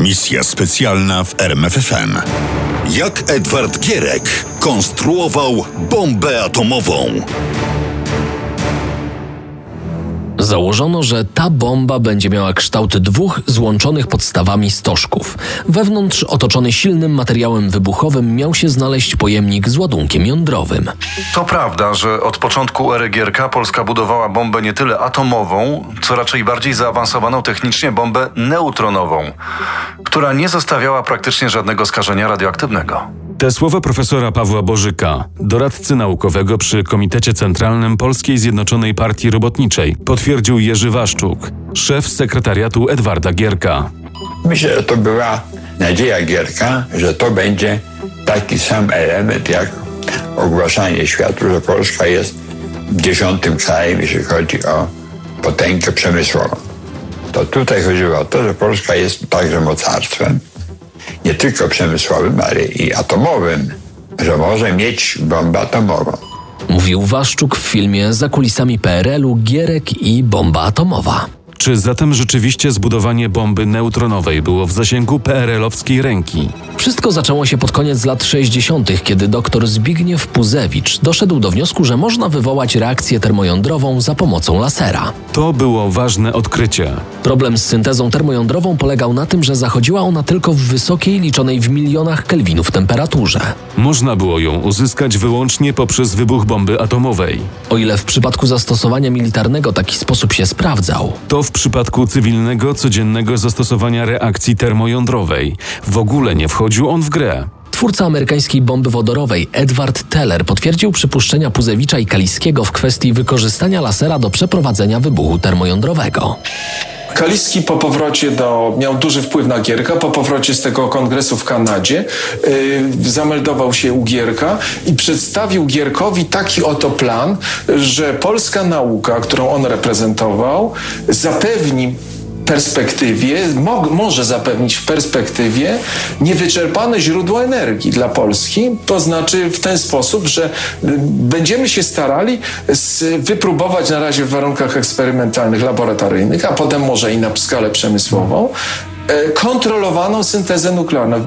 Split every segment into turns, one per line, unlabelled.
Misja specjalna w RMFFM. Jak Edward Gierek konstruował bombę atomową?
Założono, że ta bomba będzie miała kształt dwóch złączonych podstawami stożków. Wewnątrz, otoczony silnym materiałem wybuchowym, miał się znaleźć pojemnik z ładunkiem jądrowym.
To prawda, że od początku ery Polska budowała bombę nie tyle atomową, co raczej bardziej zaawansowaną technicznie bombę neutronową, która nie zostawiała praktycznie żadnego skażenia radioaktywnego.
Te słowa profesora Pawła Bożyka, doradcy naukowego przy Komitecie Centralnym Polskiej Zjednoczonej Partii Robotniczej, potwierdził Jerzy Waszczuk, szef sekretariatu Edwarda Gierka.
Myślę, że to była nadzieja Gierka, że to będzie taki sam element jak ogłaszanie światu, że Polska jest dziesiątym krajem, jeśli chodzi o potęgę przemysłową. To tutaj chodziło o to, że Polska jest także mocarstwem, nie tylko przemysłowym, ale i atomowym, że może mieć bombę atomową.
Mówił Waszczuk w filmie Za kulisami PRL-u Gierek i bomba atomowa.
Czy zatem rzeczywiście zbudowanie bomby neutronowej było w zasięgu PRL-owskiej ręki?
Wszystko zaczęło się pod koniec lat 60., kiedy dr Zbigniew Puzewicz doszedł do wniosku, że można wywołać reakcję termojądrową za pomocą lasera.
To było ważne odkrycie.
Problem z syntezą termojądrową polegał na tym, że zachodziła ona tylko w wysokiej, liczonej w milionach kelwinów temperaturze.
Można było ją uzyskać wyłącznie poprzez wybuch bomby atomowej.
O ile w przypadku zastosowania militarnego taki sposób się sprawdzał,
To w przypadku cywilnego, codziennego zastosowania reakcji termojądrowej w ogóle nie wchodził on w grę.
Twórca amerykańskiej bomby wodorowej Edward Teller potwierdził przypuszczenia Puzewicza i Kaliskiego w kwestii wykorzystania lasera do przeprowadzenia wybuchu termojądrowego.
Kaliski po powrocie do, miał duży wpływ na Gierka, po powrocie z tego kongresu w Kanadzie yy, zameldował się u Gierka i przedstawił Gierkowi taki oto plan, że polska nauka, którą on reprezentował, zapewni perspektywie, mo- może zapewnić w perspektywie niewyczerpane źródło energii dla Polski. To znaczy w ten sposób, że y, będziemy się starali wypróbować na razie w warunkach eksperymentalnych, laboratoryjnych, a potem może i na skalę przemysłową, e, kontrolowaną syntezę nuklearną.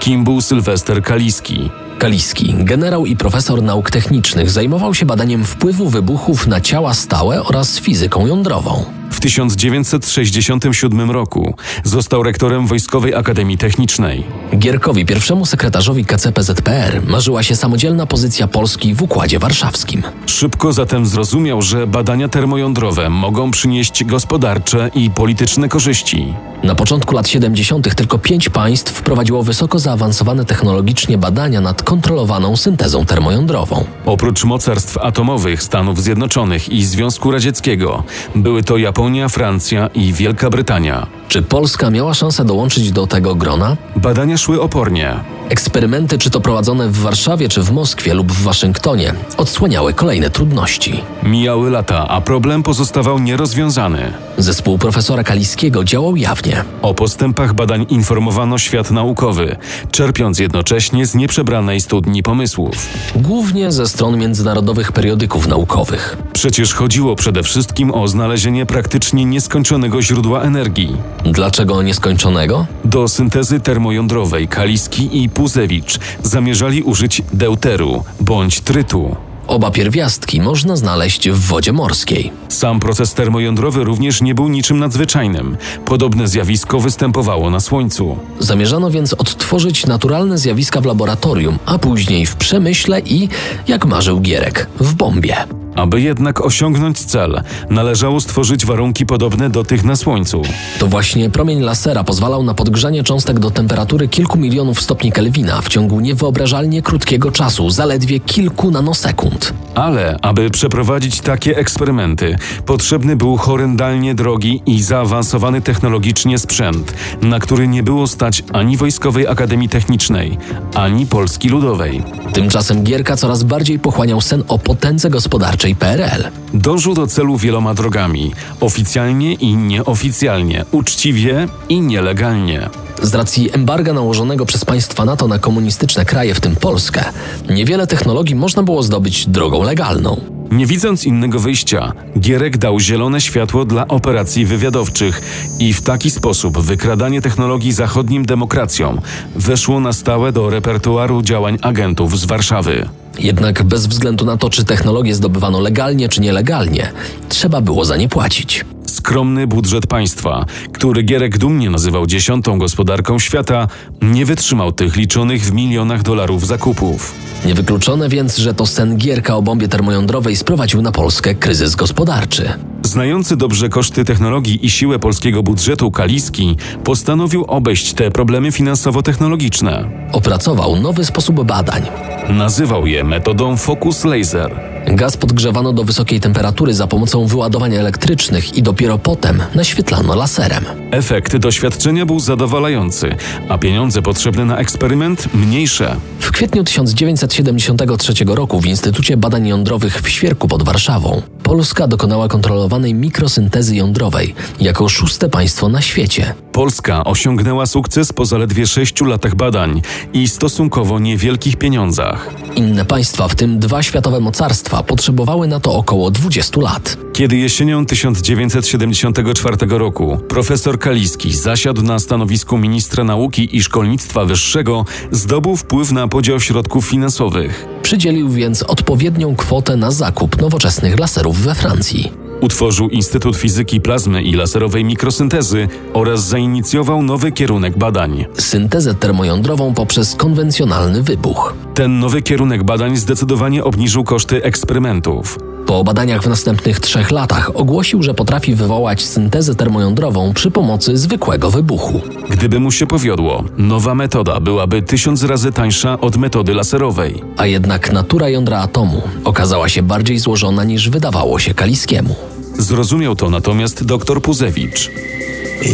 Kim był Sylwester Kaliski?
Kaliski, generał i profesor nauk technicznych, zajmował się badaniem wpływu wybuchów na ciała stałe oraz fizyką jądrową.
W 1967 roku został rektorem Wojskowej Akademii Technicznej.
Gierkowi, pierwszemu sekretarzowi KCPZPR, marzyła się samodzielna pozycja Polski w Układzie Warszawskim.
Szybko zatem zrozumiał, że badania termojądrowe mogą przynieść gospodarcze i polityczne korzyści.
Na początku lat 70. tylko pięć państw wprowadziło wysoko zaawansowane technologicznie badania nad kontrolowaną syntezą termojądrową.
Oprócz mocarstw atomowych Stanów Zjednoczonych i Związku Radzieckiego, były to Japonia, Francja i Wielka Brytania.
Czy Polska miała szansę dołączyć do tego grona?
Badania szły opornie.
Eksperymenty, czy to prowadzone w Warszawie, czy w Moskwie lub w Waszyngtonie, odsłaniały kolejne trudności.
Mijały lata, a problem pozostawał nierozwiązany.
Zespół profesora Kaliskiego działał jawnie.
O postępach badań informowano świat naukowy, czerpiąc jednocześnie z nieprzebranej studni pomysłów.
Głównie ze stron międzynarodowych periodyków naukowych.
Przecież chodziło przede wszystkim o znalezienie praktycznie nieskończonego źródła energii.
Dlaczego nieskończonego?
Do syntezy termojądrowej Kaliski i Puzewicz zamierzali użyć deuteru bądź trytu.
Oba pierwiastki można znaleźć w wodzie morskiej.
Sam proces termojądrowy również nie był niczym nadzwyczajnym. Podobne zjawisko występowało na Słońcu.
Zamierzano więc odtworzyć naturalne zjawiska w laboratorium, a później w przemyśle i, jak marzył Gierek, w bombie.
Aby jednak osiągnąć cel, należało stworzyć warunki podobne do tych na Słońcu.
To właśnie promień lasera pozwalał na podgrzanie cząstek do temperatury kilku milionów stopni Kelwina w ciągu niewyobrażalnie krótkiego czasu, zaledwie kilku nanosekund.
Ale aby przeprowadzić takie eksperymenty, potrzebny był horrendalnie drogi i zaawansowany technologicznie sprzęt, na który nie było stać ani Wojskowej Akademii Technicznej, ani Polski Ludowej.
Tymczasem Gierka coraz bardziej pochłaniał sen o potędze gospodarczej PRL.
Dążył do celu wieloma drogami oficjalnie i nieoficjalnie, uczciwie i nielegalnie.
Z racji embarga nałożonego przez państwa NATO na komunistyczne kraje, w tym Polskę, niewiele technologii można było zdobyć drogą legalną.
Nie widząc innego wyjścia, Gierek dał zielone światło dla operacji wywiadowczych i w taki sposób wykradanie technologii zachodnim demokracjom weszło na stałe do repertuaru działań agentów z Warszawy.
Jednak bez względu na to, czy technologię zdobywano legalnie czy nielegalnie, trzeba było za nie płacić.
Skromny budżet państwa, który Gierek dumnie nazywał dziesiątą gospodarką świata, nie wytrzymał tych liczonych w milionach dolarów zakupów.
Niewykluczone więc, że to sen Gierka o bombie termojądrowej sprowadził na Polskę kryzys gospodarczy.
Znający dobrze koszty technologii i siłę polskiego budżetu Kaliski postanowił obejść te problemy finansowo-technologiczne.
Opracował nowy sposób badań.
Nazywał je metodą focus laser.
Gaz podgrzewano do wysokiej temperatury za pomocą wyładowań elektrycznych i dopiero potem naświetlano laserem.
Efekt doświadczenia był zadowalający, a pieniądze potrzebne na eksperyment mniejsze.
W kwietniu 1973 roku w Instytucie Badań Jądrowych w Świerku pod Warszawą Polska dokonała kontrolowanej mikrosyntezy jądrowej jako szóste państwo na świecie.
Polska osiągnęła sukces po zaledwie sześciu latach badań i stosunkowo niewielkich pieniądzach.
Inne państwa, w tym dwa światowe mocarstwa, potrzebowały na to około 20 lat.
Kiedy jesienią 1974 roku profesor Kaliski zasiadł na stanowisku ministra nauki i szkolnictwa wyższego, zdobył wpływ na podział środków finansowych.
Przydzielił więc odpowiednią kwotę na zakup nowoczesnych laserów we Francji.
Utworzył Instytut Fizyki Plazmy i Laserowej Mikrosyntezy oraz zainicjował nowy kierunek badań.
Syntezę termojądrową poprzez konwencjonalny wybuch.
Ten nowy kierunek badań zdecydowanie obniżył koszty eksperymentów.
Po badaniach w następnych trzech latach ogłosił, że potrafi wywołać syntezę termojądrową przy pomocy zwykłego wybuchu.
Gdyby mu się powiodło, nowa metoda byłaby tysiąc razy tańsza od metody laserowej.
A jednak natura jądra atomu okazała się bardziej złożona niż wydawało się Kaliskiemu.
Zrozumiał to natomiast dr Puzewicz.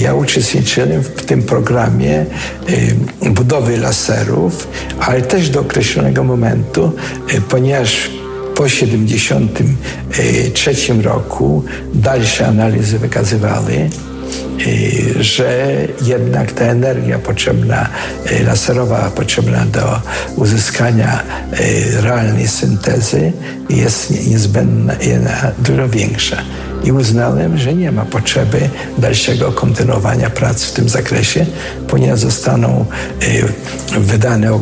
Ja uczestniczyłem w tym programie budowy laserów, ale też do określonego momentu, y, ponieważ po 1973 roku dalsze analizy wykazywały, y, że jednak ta energia potrzebna, laserowa, potrzebna do uzyskania realnej syntezy jest nie- niezbędna, dużo większa. I uznałem, że nie ma potrzeby dalszego kontynuowania prac w tym zakresie, ponieważ zostaną y, wydane e,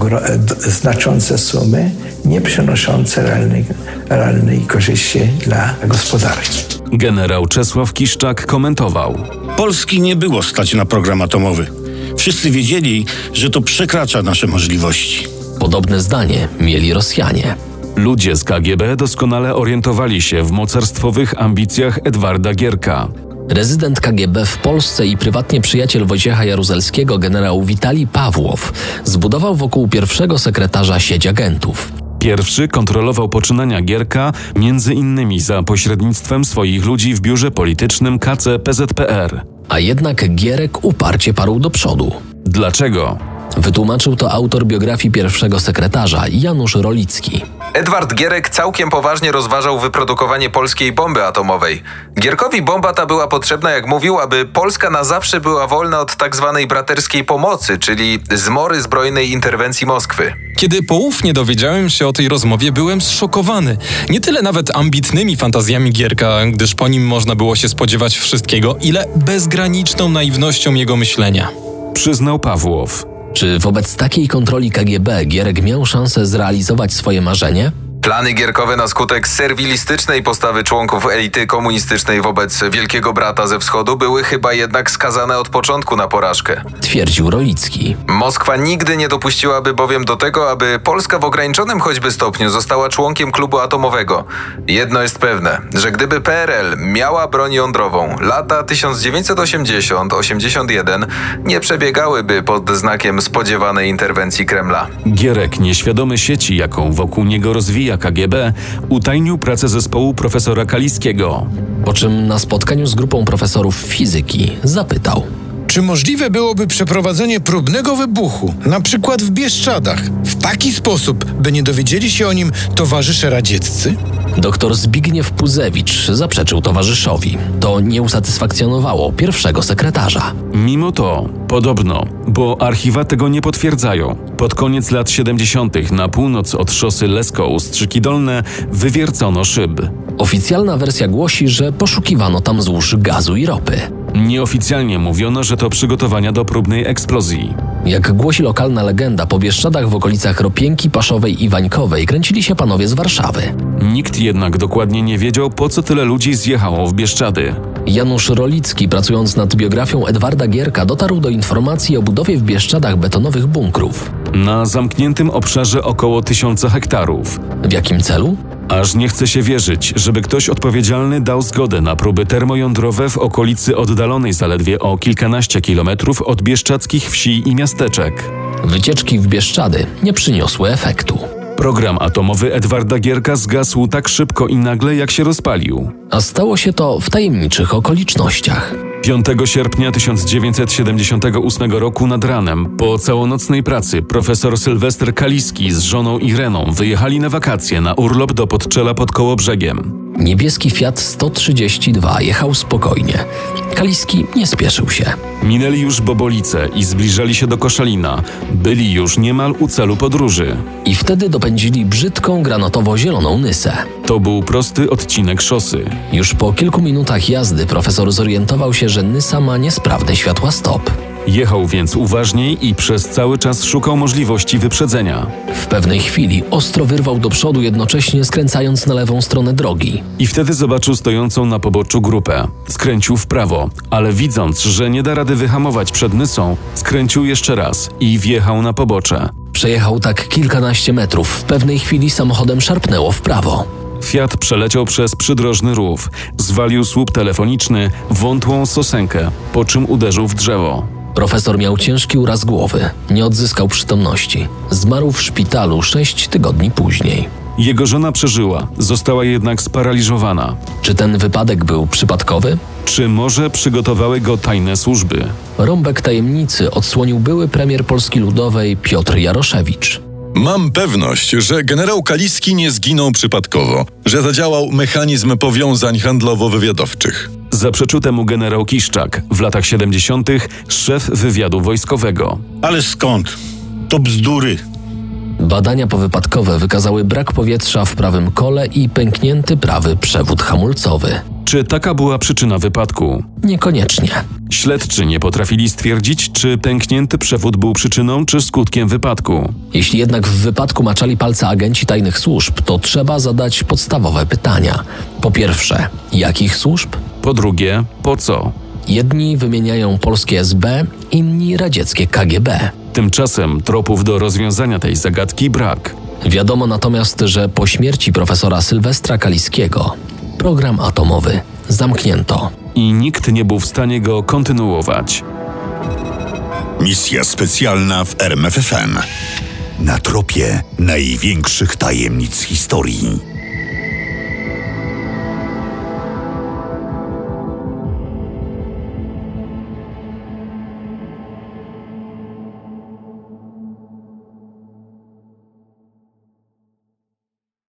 znaczące sumy, nie przynoszące realnej, realnej korzyści dla gospodarki.
Generał Czesław Kiszczak komentował.
Polski nie było stać na program atomowy. Wszyscy wiedzieli, że to przekracza nasze możliwości.
Podobne zdanie mieli Rosjanie.
Ludzie z KGB doskonale orientowali się w mocarstwowych ambicjach Edwarda Gierka.
Rezydent KGB w Polsce i prywatnie przyjaciel Wojciecha Jaruzelskiego, generał Witalij Pawłow, zbudował wokół pierwszego sekretarza sieć agentów.
Pierwszy kontrolował poczynania Gierka, między innymi za pośrednictwem swoich ludzi w biurze politycznym KC PZPR.
A jednak Gierek uparcie parł do przodu.
Dlaczego?
Wytłumaczył to autor biografii pierwszego sekretarza, Janusz Rolicki.
Edward Gierek całkiem poważnie rozważał wyprodukowanie polskiej bomby atomowej. Gierkowi bomba ta była potrzebna, jak mówił, aby Polska na zawsze była wolna od tak zwanej braterskiej pomocy, czyli zmory zbrojnej interwencji Moskwy.
Kiedy poufnie dowiedziałem się o tej rozmowie, byłem zszokowany. Nie tyle nawet ambitnymi fantazjami Gierka, gdyż po nim można było się spodziewać wszystkiego, ile bezgraniczną naiwnością jego myślenia.
Przyznał Pawłow.
Czy wobec takiej kontroli KGB Gierek miał szansę zrealizować swoje marzenie?
Plany gierkowe na skutek serwilistycznej postawy członków elity komunistycznej wobec Wielkiego Brata ze wschodu były chyba jednak skazane od początku na porażkę.
Twierdził Rolicki.
Moskwa nigdy nie dopuściłaby bowiem do tego, aby Polska w ograniczonym choćby stopniu została członkiem klubu atomowego. Jedno jest pewne, że gdyby PRL miała broń jądrową, lata 1980-81 nie przebiegałyby pod znakiem spodziewanej interwencji Kremla.
Gierek, nieświadomy sieci, jaką wokół niego rozwija KGB, utajnił pracę zespołu profesora Kaliskiego.
Po czym na spotkaniu z grupą profesorów fizyki zapytał.
Czy możliwe byłoby przeprowadzenie próbnego wybuchu, na przykład w Bieszczadach, w taki sposób, by nie dowiedzieli się o nim towarzysze radzieccy?
Doktor Zbigniew Puzewicz zaprzeczył towarzyszowi. To nie usatysfakcjonowało pierwszego sekretarza.
Mimo to, podobno, bo archiwa tego nie potwierdzają, pod koniec lat 70. na północ od szosy Lesko-Ustrzyki Dolne wywiercono szyb.
Oficjalna wersja głosi, że poszukiwano tam złóż gazu i ropy.
Nieoficjalnie mówiono, że to przygotowania do próbnej eksplozji.
Jak głosi lokalna legenda, po Bieszczadach w okolicach Ropienki, Paszowej i Wańkowej kręcili się panowie z Warszawy.
Nikt jednak dokładnie nie wiedział, po co tyle ludzi zjechało w Bieszczady.
Janusz Rolicki, pracując nad biografią Edwarda Gierka, dotarł do informacji o budowie w Bieszczadach betonowych bunkrów.
Na zamkniętym obszarze około tysiąca hektarów.
W jakim celu?
Aż nie chce się wierzyć, żeby ktoś odpowiedzialny dał zgodę na próby termojądrowe w okolicy oddalonej zaledwie o kilkanaście kilometrów od bieszczadzkich wsi i miasteczek.
Wycieczki w Bieszczady nie przyniosły efektu.
Program atomowy Edwarda Gierka zgasł tak szybko i nagle, jak się rozpalił.
A stało się to w tajemniczych okolicznościach.
5 sierpnia 1978 roku nad ranem, po całonocnej pracy, profesor Sylwester Kaliski z żoną Ireną wyjechali na wakacje na urlop do Podczela pod Kołobrzegiem.
Niebieski Fiat 132 jechał spokojnie. Kaliski nie spieszył się.
Minęli już Bobolice i zbliżali się do Koszalina. Byli już niemal u celu podróży.
I wtedy dopędzili brzydką granatowo-zieloną Nysę.
To był prosty odcinek szosy.
Już po kilku minutach jazdy profesor zorientował się, że Nysa ma niesprawne światła stop.
Jechał więc uważniej i przez cały czas szukał możliwości wyprzedzenia.
W pewnej chwili ostro wyrwał do przodu, jednocześnie skręcając na lewą stronę drogi.
I wtedy zobaczył stojącą na poboczu grupę. Skręcił w prawo, ale widząc, że nie da rady wyhamować przed Nysą, skręcił jeszcze raz i wjechał na pobocze.
Przejechał tak kilkanaście metrów. W pewnej chwili samochodem szarpnęło w prawo.
Fiat przeleciał przez przydrożny rów, zwalił słup telefoniczny, wątłą sosenkę, po czym uderzył w drzewo.
Profesor miał ciężki uraz głowy, nie odzyskał przytomności. Zmarł w szpitalu sześć tygodni później.
Jego żona przeżyła, została jednak sparaliżowana.
Czy ten wypadek był przypadkowy?
Czy może przygotowały go tajne służby?
Rąbek tajemnicy odsłonił były premier Polski Ludowej Piotr Jaroszewicz.
Mam pewność, że generał Kaliski nie zginął przypadkowo, że zadziałał mechanizm powiązań handlowo-wywiadowczych.
Zaprzeczył temu generał Kiszczak, w latach 70. szef wywiadu wojskowego.
Ale skąd? To bzdury.
Badania powypadkowe wykazały brak powietrza w prawym kole i pęknięty prawy przewód hamulcowy.
Czy taka była przyczyna wypadku?
Niekoniecznie.
Śledczy nie potrafili stwierdzić, czy pęknięty przewód był przyczyną czy skutkiem wypadku.
Jeśli jednak w wypadku maczali palce agenci tajnych służb, to trzeba zadać podstawowe pytania. Po pierwsze, jakich służb?
Po drugie, po co?
Jedni wymieniają polskie SB, inni radzieckie KGB.
Tymczasem tropów do rozwiązania tej zagadki brak.
Wiadomo natomiast, że po śmierci profesora Sylwestra Kaliskiego program atomowy zamknięto.
I nikt nie był w stanie go kontynuować.
Misja specjalna w RMFFM. Na tropie największych tajemnic historii.